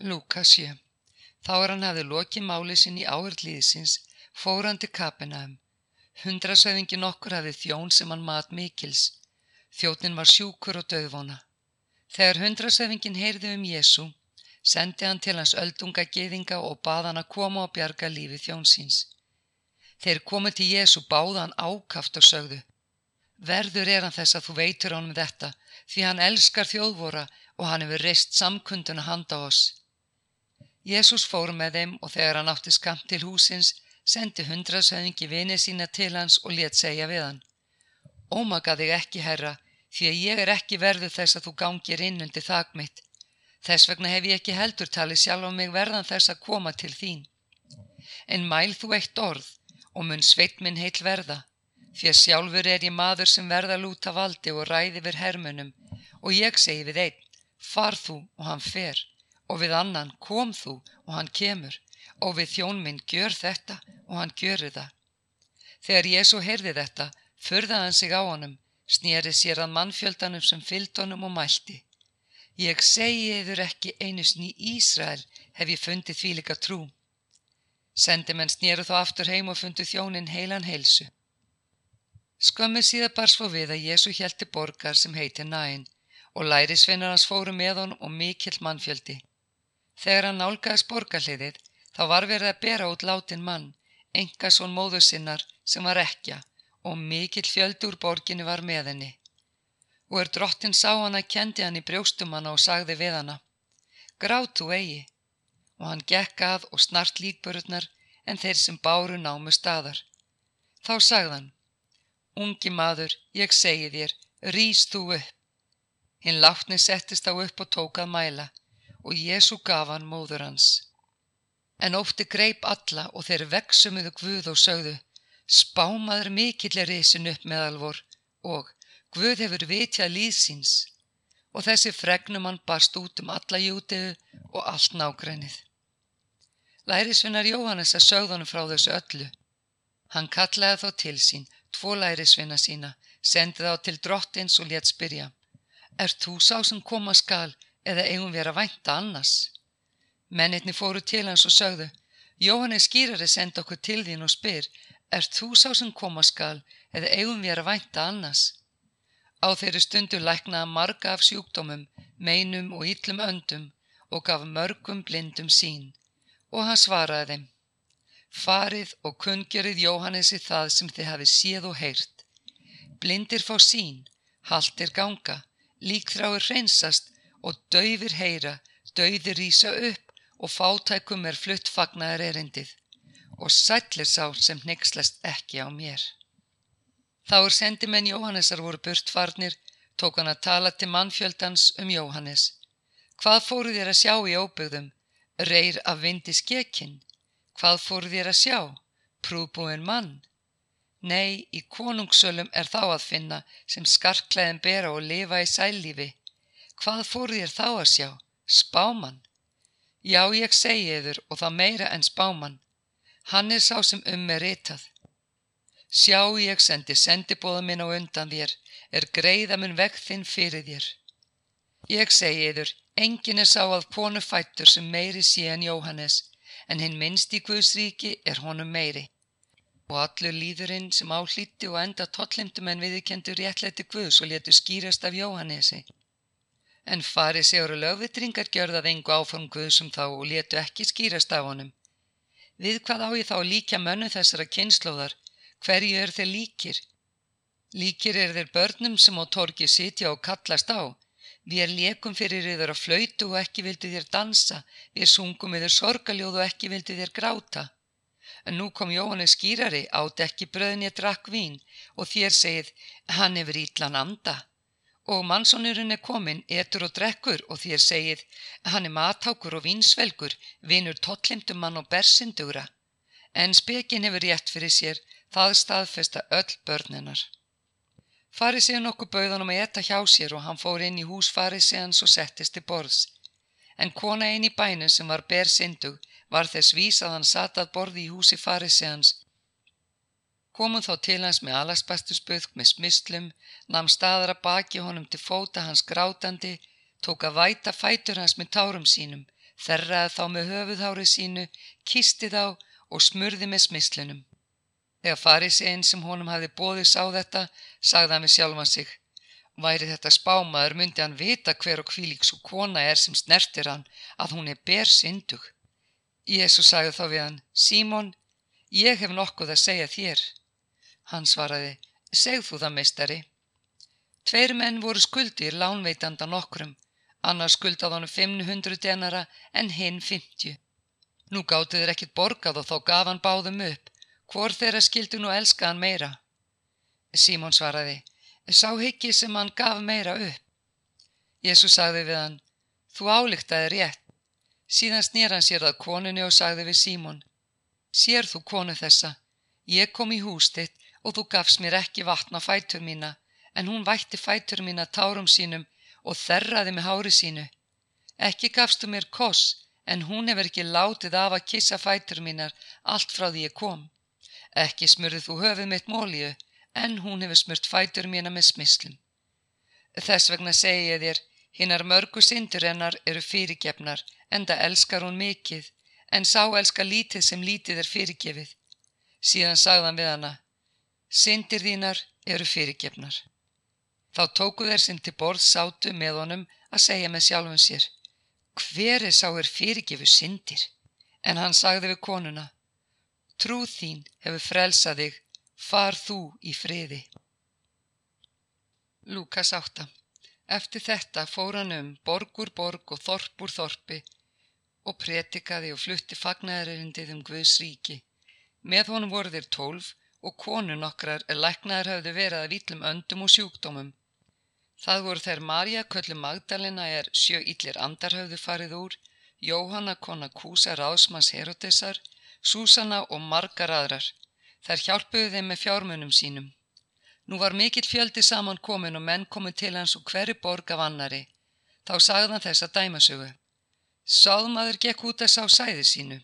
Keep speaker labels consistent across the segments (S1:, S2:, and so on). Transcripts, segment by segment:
S1: Lúka 7. Þá er hann hafði lokið máli sinn í áhörd líðsins, fórandi kapinaðum. Hundrasöðingin okkur hafði þjón sem hann mat mikils. Þjótnin var sjúkur og döðvona. Þegar hundrasöðingin heyrði um Jésu, sendi hann til hans öldunga geðinga og bað hann að koma og bjarga lífi þjónsins. Þeir komið til Jésu báða hann ákaft og sögðu. Verður er hann þess að þú veitur honum þetta, því hann elskar þjóðvora og hann hefur reist samkunduna handa oss. Jésús fór með þeim og þegar hann átti skamt til húsins, sendi hundrasöðingi vini sína til hans og let segja við hann. Ómaka þig ekki, herra, því að ég er ekki verðu þess að þú gangir inn undir þak mitt. Þess vegna hef ég ekki heldur talið sjálf á mig verðan þess að koma til þín. En mæl þú eitt orð og mun sveit minn heil verða, því að sjálfur er ég maður sem verða lúta valdi og ræði við hermunum og ég segi við einn, far þú og hann fer, og við annan kom þú og hann kemur, og við þjón minn gjör þetta og hann gjörir það. Þegar Jésu heyrði þetta, förðaði hann sig á honum, snýri sér að mannfjöldanum sem fyllt honum og mælti. Ég segi yfir ekki einu sný Ísrael hef ég fundið því líka trú. Sendi menn snýru þó aftur heim og fundið þjónin heilan heilsu. Skömmið síða bar svo við að Jésu hjælti borgar sem heiti Næin og lærisveinar hans fóru með hon og mikill mannfjöldi. Þegar hann nálgæðis borgarliðið þá var verið að bera út látin mann, enga svon móðu sinnar sem var ekja og mikill fjöldi úr borginni var með henni. Og er drottin sá hana kendi hann í brjóstum hana og sagði við hana, grátu eigi. Og hann gekk að og snart líkbörurnar en þeir sem báru námu staðar. Þá sagðan, ungi maður, ég segi þér, rýst þú upp. Hinn látni settist á upp og tók að mæla og Jésu gaf hann móður hans. En ótti greip alla og þeir veksumuðu Guð og sögðu Spámaður mikill er risin upp meðalvor og Guð hefur vitjað líðsins og þessi fregnum hann barst út um alla jútiðu og allt nágrænið. Lærisvinnar Jóhannes að sögðunum frá þessu öllu. Hann kallaði þá til sín, tvo lærisvinna sína, sendi þá til drottins og létt spyrja. Er þú sá sem koma skal eða eigum við að vænta annars? Mennitni fóru til hans og sögðu, Jóhannes skýrari senda okkur til þín og spyr, er þú sá sem koma skal eða eigum við að vænta annars? Á þeirri stundu læknaða marga af sjúkdómum, meinum og yllum öndum og gaf mörgum blindum sín og hann svaraði þeim. Farið og kungerið Jóhannesi það sem þið hafi séð og heyrt. Blindir fá sín, haldir ganga, líkþráir hreinsast og dauðir heyra, dauðir rýsa upp og fátækum er flutt fagnar erindið og sællir sá sem nexlast ekki á mér. Þá er sendimenn Jóhannesar voru burtfarnir, tók hann að tala til mannfjöldans um Jóhannes. Hvað fóru þér að sjá í óbyggðum? Reyr af vindi skekinn? Hvað fóru þér að sjá? Prúbúin mann? Nei, í konungsölum er þá að finna sem skarklæðin bera og lifa í sælífi. Hvað fór þér þá að sjá? Spáman? Já, ég segi yfir og það meira en spáman. Hann er sá sem um er ritað. Sjá, ég sendi sendibóða minn á undan þér, er greiða minn vekk þinn fyrir þér. Ég segi yfir, engin er sá að konu fættur sem meiri sé en Jóhannes, en hinn minnst í Guðsríki er honum meiri og allur líðurinn sem áhlíti og enda tollimtum en viðkendur réttleiti Guðs og letu skýrast af Jóhannesi. En farið séur og lögvitringar gjörðað engu áform Guðsum þá og letu ekki skýrast af honum. Við hvað á ég þá líka mönnu þessara kynnslóðar, hverju er þeir líkir? Líkir er þeir börnum sem á torgi sitja og kallast á. Við er lékum fyrir yfir að flautu og ekki vildu þér dansa, við sungum yfir sorgaljóð og ekki vildu þér gráta. En nú kom Jóhannes skýrari, átt ekki bröðin ég drakk vín og þér segið, hann hefur ítlan anda. Og mannsónurinn er komin, etur og drekkur og þér segið, hann er matákur og vínsvelgur, vinur totlimtum mann og bersindugra. En spekin hefur rétt fyrir sér, það staðfesta öll börninar. Farið sér nokkuð bauðanum að etta hjá sér og hann fór inn í hús farið sér hans og settist til borðs. En kona einn í bænum sem var bersindug var þess vís að hann satað borði í húsi farisiðans. Komum þá til hans með alaspastusböðk með smislum, namn staðar að baki honum til fóta hans grátandi, tók að væta fætur hans með tárum sínum, þerraði þá með höfuðhári sínu, kisti þá og smurði með smislunum. Þegar fariseginn sem honum hafði bóðið sá þetta, sagði hann við sjálfan sig. Væri þetta spámaður myndi hann vita hver og hvílík svo kona er sem snertir hann að hún er ber syndug. Jésu sagði þá við hann, Símon, ég hef nokkuð að segja þér. Hann svaraði, segð þú það meistari. Tveir menn voru skuldir lánveitanda nokkrum, annars skuldað honum 500 denara en hinn 50. Nú gáttu þeir ekkit borgað og þá gaf hann báðum upp, hvor þeirra skildu nú elska hann meira. Símon svaraði, sá higgi sem hann gaf meira upp. Jésu sagði við hann, þú álíktaði rétt. Síðan snýr hann sér að konunni og sagði við Símon, sér þú konu þessa, ég kom í hús þitt og þú gafst mér ekki vatna fætur mína, en hún vætti fætur mína tárum sínum og þerraði með hári sínu. Ekki gafstu mér koss, en hún hefur ekki látið af að kissa fætur mínar allt frá því ég kom. Ekki smurðið þú höfuð mitt mólíu, en hún hefur smurt fætur mína með smislum. Þess vegna segi ég þér, hinnar mörgu syndur hennar eru fyrirgefnar, enda elskar hún mikið, en sá elskar lítið sem lítið er fyrirgefið. Síðan sagðan við hana, syndir þínar eru fyrirgefnar. Þá tóku þeir sem til borð sátu með honum að segja með sjálfum sér, hver er sá er fyrirgefu syndir? En hann sagði við konuna, trúð þín hefur frelsað þig, far þú í friði. Lukas 8 Eftir þetta fór hann um borgur borg og þorpur þorpi og pretikaði og flutti fagnæðarindið um Guðs ríki. Með honum voru þeir tólf og konu nokkrar er læknaðar hafðu verið að vítlum öndum og sjúkdómum. Það voru þeir Marja köllu Magdalena er sjö yllir andar hafðu farið úr, Jóhanna kona Kúsa Ráðsmanns Herodesar, Súsanna og margar aðrar. Þær hjálpuðu þeim með fjármunum sínum. Nú var mikill fjöldi saman komin og menn komið til hans og hverju borg af annari. Þá sagðan þess að dæmasögu. Sáðmaður gekk út að sá sæði sínu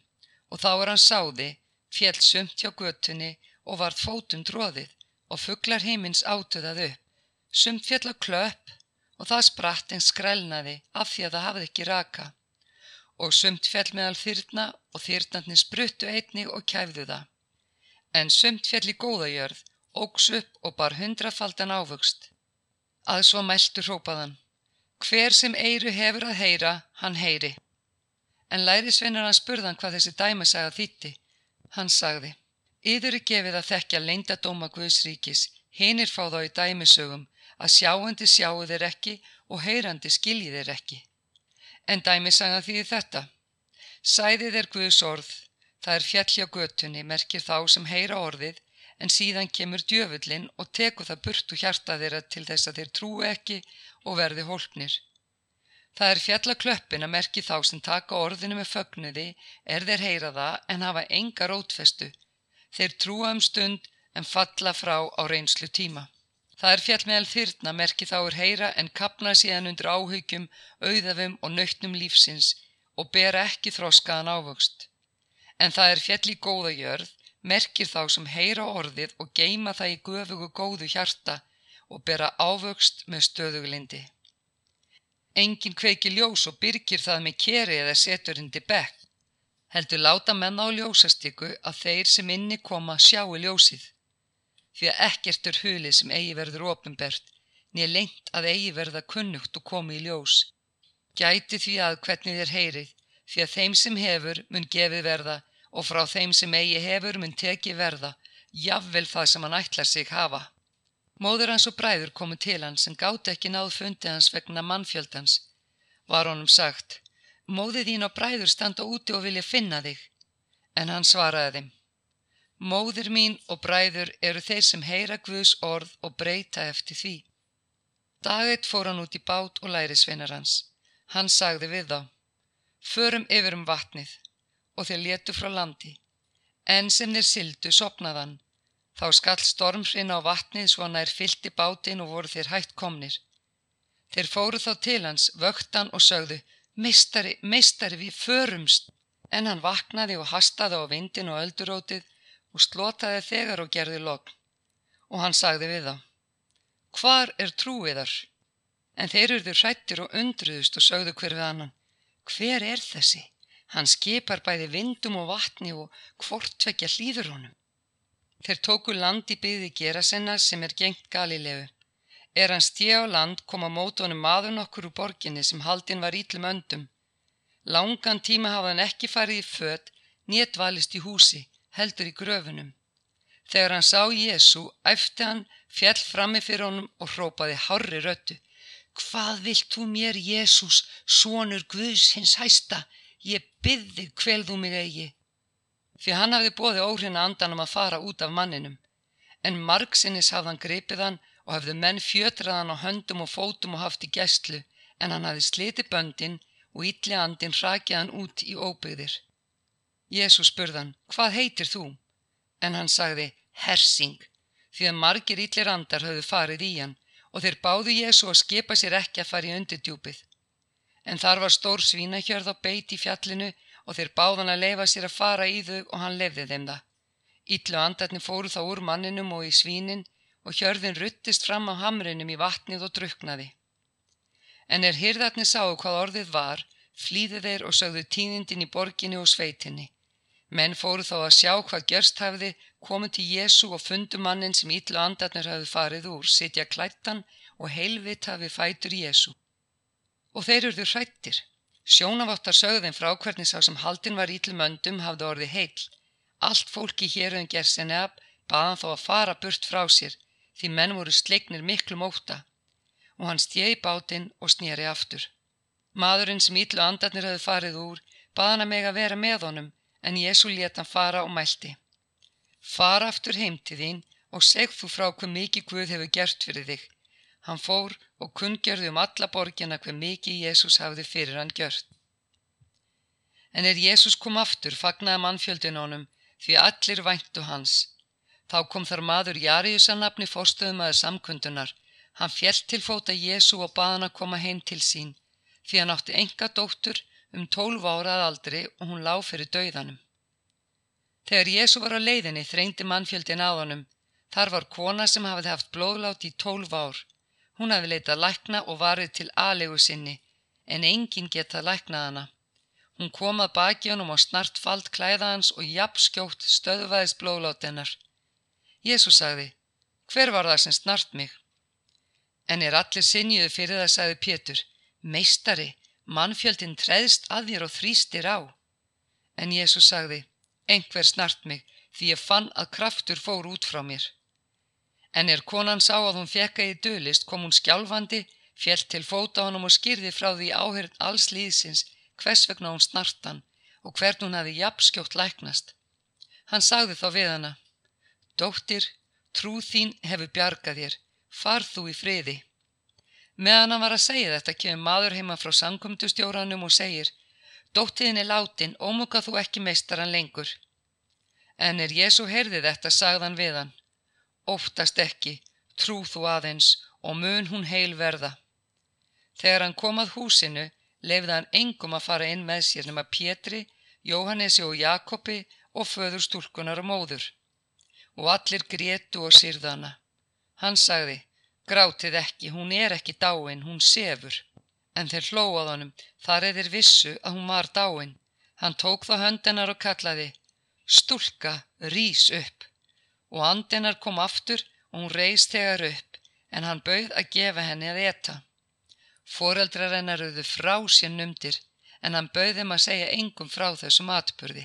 S1: og þá er hann sáði, fjell sumt hjá göttunni og varð fótum tróðið og fugglar heimins átuðað upp. Sumt fjall á klöpp og það spratt en skrælnaði af því að það hafði ekki raka. Og sumt fjall meðal þyrna og þyrnarnir spruttu einni og kæfðu það. En sumt fjall í góðajörð, ógs upp og bar hundrafaldan ávöxt. Að svo mæltu hrópaðan. Hver sem eiru hefur að heyra, hann heyri. En lærisveinar hann spurðan hvað þessi dæmasaga þýtti. Hann sagði. Yður er gefið að þekkja leindadóma Guðsríkis, hinir fá þá í dæmisögum að sjáandi sjáu þeir ekki og heyrandi skilji þeir ekki. En dæmisaga því þetta. Sæðið er Guðs orð, það er fjall hjá götunni, merkir þá sem heyra orðið, en síðan kemur djöfullin og teku það burt og hjarta þeirra til þess að þeir trúi ekki og verði hólpnir. Það er fjallaklöppin að merki þá sem taka orðinu með fögnuði, er þeir heyra það en hafa enga rótfestu, Þeir trúa um stund en falla frá á reynslu tíma. Það er fjall meðal þyrna merki þá er heyra en kapna síðan undir áhyggjum, auðafum og nöytnum lífsins og bera ekki þróskaðan ávöxt. En það er fjall í góða jörð, merkir þá sem heyra orðið og geima það í göfugu góðu hjarta og bera ávöxt með stöðuglindi. Engin kveiki ljós og byrgir það með keri eða setur hindi bekk heldur láta menn á ljósastíku að þeir sem inni koma sjáu ljósið. Því að ekkert er hulið sem eigi verður ofinbert, nýja lengt að eigi verða kunnugt og komi í ljós. Gæti því að hvernig þér heyrið, því að þeim sem hefur mun gefið verða og frá þeim sem eigi hefur mun tekið verða, jafnvel það sem hann ætlar sig hafa. Móður hans og bræður komu til hans en gáti ekki náð fundi hans vegna mannfjöldans. Var honum sagt, Móðið þín og bræður standa úti og vilja finna þig. En hann svaraði þeim. Móðir mín og bræður eru þeir sem heyra Guðs orð og breyta eftir því. Dagett fór hann út í bát og læri sveinar hans. Hann sagði við þá. Förum yfir um vatnið og þeir letu frá landi. En sem þeir sildu sopnaðan. Þá skall stormhrinn á vatnið svona er fyllt í bátinn og voru þeir hægt komnir. Þeir fóru þá til hans, vöktan og sögðu Meistari, meistari, við förumst. En hann vaknaði og hastaði á vindin og öldurótið og slotaði þegar og gerði logn. Og hann sagði við þá, hvar er trúiðar? En þeir eruður hrættir og undruðust og sögðu hver við annan. Hver er þessi? Hann skipar bæði vindum og vatni og hvortvekja hlýður honum. Þeir tóku land í byði gera sinna sem er gengt Galilegu. Er hann stíð á land koma mótonum maður nokkur úr borginni sem haldinn var ítlum öndum. Langan tíma hafa hann ekki farið í fött, nétt valist í húsi, heldur í gröfunum. Þegar hann sá Jésu, æfti hann, fjall frammi fyrir honum og hrópaði hárri röttu. Hvað vilt þú mér, Jésús, sonur Guðs hins hæsta? Ég byði hvel þú mig eigi. Því hann hafði bóði óhrina andanum að fara út af manninum. En margsinnis hafði hann gripið hann og hafðu menn fjötraðan á höndum og fótum og haft í gæstlu en hann hafði sliti böndin og ítli andin hrakið hann út í óbyggðir. Jésús spurðan, hvað heitir þú? En hann sagði, hersing, því að margir ítlir andar hafðu farið í hann og þeir báðu Jésu að skipa sér ekki að fara í undidjúpið. En þar var stór svínahjörð á beit í fjallinu og þeir báðan að leifa sér að fara í þau og hann lefði þeim það. Ítlu andarnir fóru þá úr manninum og í svínin og hjörðin ruttist fram á hamrinum í vatnið og druknaði. En er hyrðarnir sáu hvað orðið var, flýði þeir og sögðu tíðindin í borginni og sveitinni. Menn fóru þá að sjá hvað gjörst hafiði, komu til Jésu og fundu mannin sem ítlu andarnir hafið farið úr, sitja klættan og heilvit hafið fætur Jésu. Og þeir eruðu hrættir. Sjónaváttar sögðin frá hvernig sá sem haldin var ítlum öndum hafði orðið heil. Allt fólki hér um gersinni ab baðan þó að fara burt frá sér því menn voru sleiknir miklu móta og hann stjegi bátinn og snýri aftur. Maðurinn sem ítlu andarnir hafði farið úr baðan að meg að vera með honum en Jésu leta hann fara og mælti. Fara aftur heim til þín og segð þú frá hver mikið Guð hefur gert fyrir þig. Hann fór og kunngjörði um alla borgina hver mikið Jésús hafði fyrir hann gjört. En er Jésús kom aftur fagnaði mannfjöldin honum því allir væntu hans. Þá kom þar maður Jariusanabni fórstöðumæður samkundunar. Hann fjell til fóta Jésu og baðan að koma heim til sín því hann átti enga dóttur um tólf árað aldri og hún lág fyrir dauðanum. Þegar Jésu var á leiðinni þreyndi mannfjöldin á honum. Þar var kona sem hafði haft blóðlátt í tólf ár. Hún hafði leitað lækna og varið til aðlegu sinni en enginn getað læknað hana. Hún kom að baki honum á snart fald klæðans og jafnskjótt stöðvaðist blóðlátt hennar. Jésús sagði, hver var það sem snart mig? En er allir sinniðu fyrir það, sagði Pétur, meistari, mannfjöldin treðst að þér og þrýstir á. En Jésús sagði, einhver snart mig, því ég fann að kraftur fór út frá mér. En er konan sá að hún fekka í dölist, kom hún skjálfandi, fjell til fóta honum og skýrði frá því áhörð alls líðsins hvers vegna hún snartan og hvern hún hafi jafnskjótt læknast. Hann sagði þá við hana, Dóttir, trú þín hefur bjargað þér, far þú í friði. Meðan hann var að segja þetta kemur maður heima frá sankumdustjóranum og segir, Dóttiðin er látin, ómuka þú ekki meistaran lengur. En er Jésu heyrði þetta, sagðan við hann, Óftast ekki, trú þú aðeins og mun hún heil verða. Þegar hann kom að húsinu, lefði hann engum að fara inn með sér nema Pétri, Jóhannesi og Jakobi og föður stúlkunar og móður og allir grétu og sýrðana. Hann sagði, grátið ekki, hún er ekki dáin, hún sefur. En þeir hlóað honum, þar eðir vissu að hún var dáin. Hann tók þá höndenar og kallaði, stúlka, rís upp. Og andenar kom aftur og hún reist þegar upp, en hann bauð að gefa henni að eta. Fóreldrar hennar auðu frá sér numdir, en hann bauð þeim að segja engum frá þessum atbyrði.